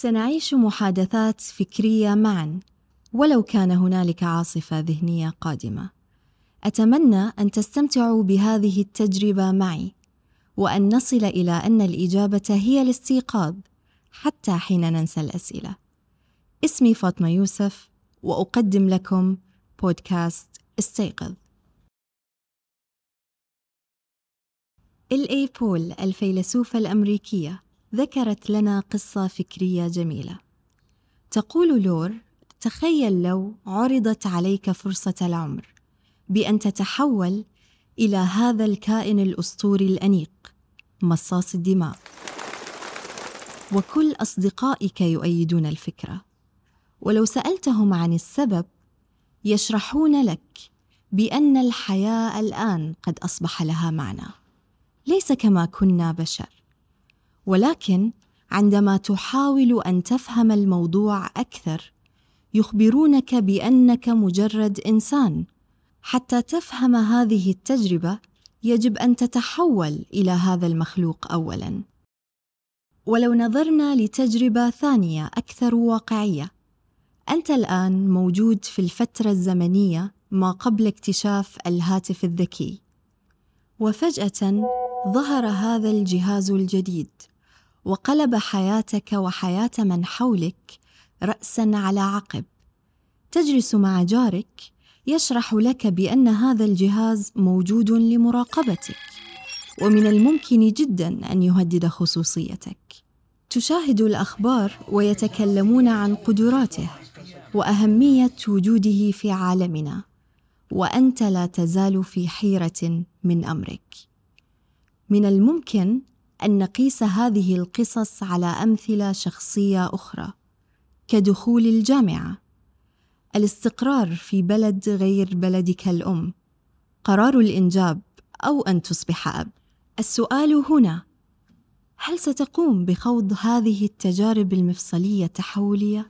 سنعيش محادثات فكرية معا ولو كان هنالك عاصفة ذهنية قادمة. أتمنى أن تستمتعوا بهذه التجربة معي وأن نصل إلى أن الإجابة هي الاستيقاظ حتى حين ننسى الأسئلة. اسمي فاطمة يوسف وأقدم لكم بودكاست استيقظ. الإي بول الفيلسوفة الأمريكية. ذكرت لنا قصة فكرية جميلة. تقول لور تخيل لو عرضت عليك فرصة العمر بأن تتحول إلى هذا الكائن الأسطوري الأنيق مصاص الدماء. وكل أصدقائك يؤيدون الفكرة. ولو سألتهم عن السبب يشرحون لك بأن الحياة الآن قد أصبح لها معنى. ليس كما كنا بشر. ولكن عندما تحاول أن تفهم الموضوع أكثر يخبرونك بأنك مجرد إنسان. حتى تفهم هذه التجربة يجب أن تتحول إلى هذا المخلوق اولا. ولو نظرنا لتجربة ثانية أكثر واقعية أنت الآن موجود في الفترة الزمنية ما قبل اكتشاف الهاتف الذكي. وفجأة ظهر هذا الجهاز الجديد. وقلب حياتك وحياة من حولك راسا على عقب. تجلس مع جارك يشرح لك بأن هذا الجهاز موجود لمراقبتك ومن الممكن جدا أن يهدد خصوصيتك. تشاهد الأخبار ويتكلمون عن قدراته وأهمية وجوده في عالمنا وأنت لا تزال في حيرة من أمرك. من الممكن ان نقيس هذه القصص على أمثلة شخصية أخرى. كدخول الجامعة. الاستقرار في بلد غير بلدك الأم. قرار الإنجاب أو أن تصبح أب. السؤال هنا. هل ستقوم بخوض هذه التجارب المفصلية التحولية؟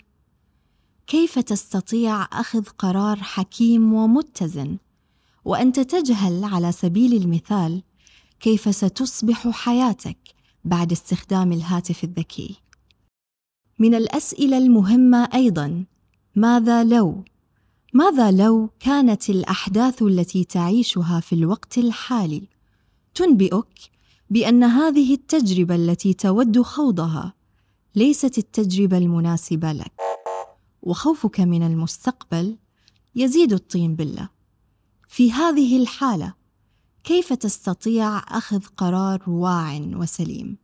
كيف تستطيع أخذ قرار حكيم ومتزن؟ وأنت تجهل على سبيل المثال كيف ستصبح حياتك بعد استخدام الهاتف الذكي. من الأسئلة المهمة أيضا ماذا لو؟ ماذا لو كانت الأحداث التي تعيشها في الوقت الحالي تنبئك بأن هذه التجربة التي تود خوضها ليست التجربة المناسبة لك؟ وخوفك من المستقبل يزيد الطين بله في هذه الحالة كيف تستطيع أخذ قرار واع وسليم؟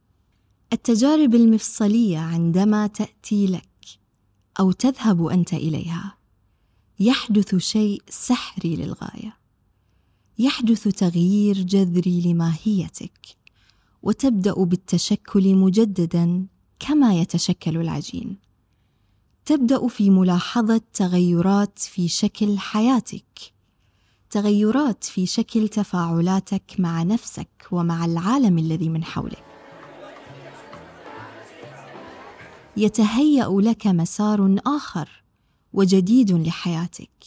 التجارب المفصلية عندما تأتي لك أو تذهب أنت إليها يحدث شيء سحري للغاية. يحدث تغيير جذري لماهيتك وتبدأ بالتشكل مجددا كما يتشكل العجين. تبدأ في ملاحظة تغيرات في شكل حياتك تغيرات في شكل تفاعلاتك مع نفسك ومع العالم الذي من حولك. يتهيأ لك مسار آخر وجديد لحياتك.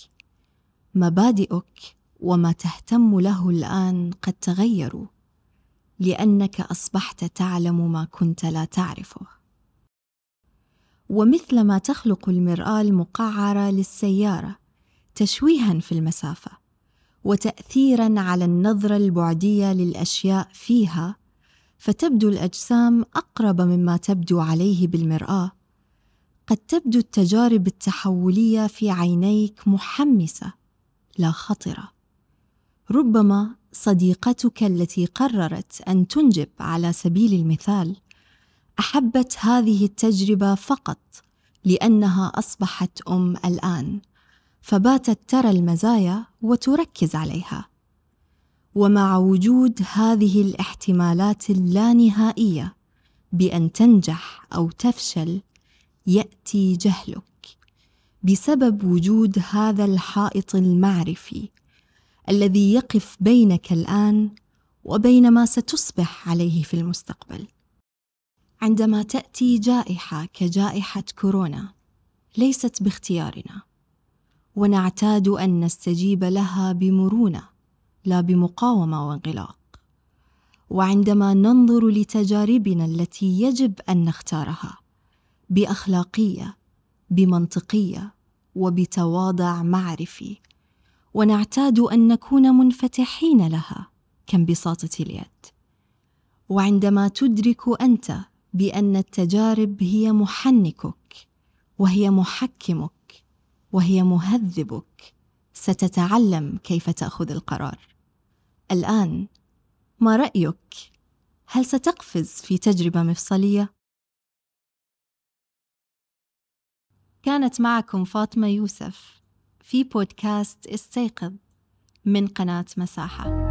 مبادئك وما تهتم له الآن قد تغيروا لأنك أصبحت تعلم ما كنت لا تعرفه. ومثلما تخلق المرآة المقعرة للسيارة تشويها في المسافة. وتاثيرا على النظرة البعدية للأشياء فيها فتبدو الأجسام أقرب مما تبدو عليه بالمرآة. قد تبدو التجارب التحولية في عينيك محمسة لا خطرة. ربما صديقتك التي قررت أن تنجب على سبيل المثال أحبت هذه التجربة فقط لأنها أصبحت أم الآن. فباتت ترى المزايا وتركز عليها. ومع وجود هذه الاحتمالات اللانهائية بأن تنجح أو تفشل يأتي جهلك بسبب وجود هذا الحائط المعرفي الذي يقف بينك الآن وبين ما ستصبح عليه في المستقبل. عندما تأتي جائحة كجائحة كورونا ليست باختيارنا. ونعتاد أن نستجيب لها بمرونة لا بمقاومة وانغلاق. وعندما ننظر لتجاربنا التي يجب أن نختارها بأخلاقية بمنطقية وبتواضع معرفي ونعتاد أن نكون منفتحين لها كانبساطة اليد. وعندما تدرك أنت بأن التجارب هي محنكك وهي محكمك وهي مهذبك. ستتعلم كيف تأخذ القرار. الآن ما رأيك؟ هل ستقفز في تجربة مفصلية؟ كانت معكم فاطمة يوسف في بودكاست استيقظ من قناة مساحة.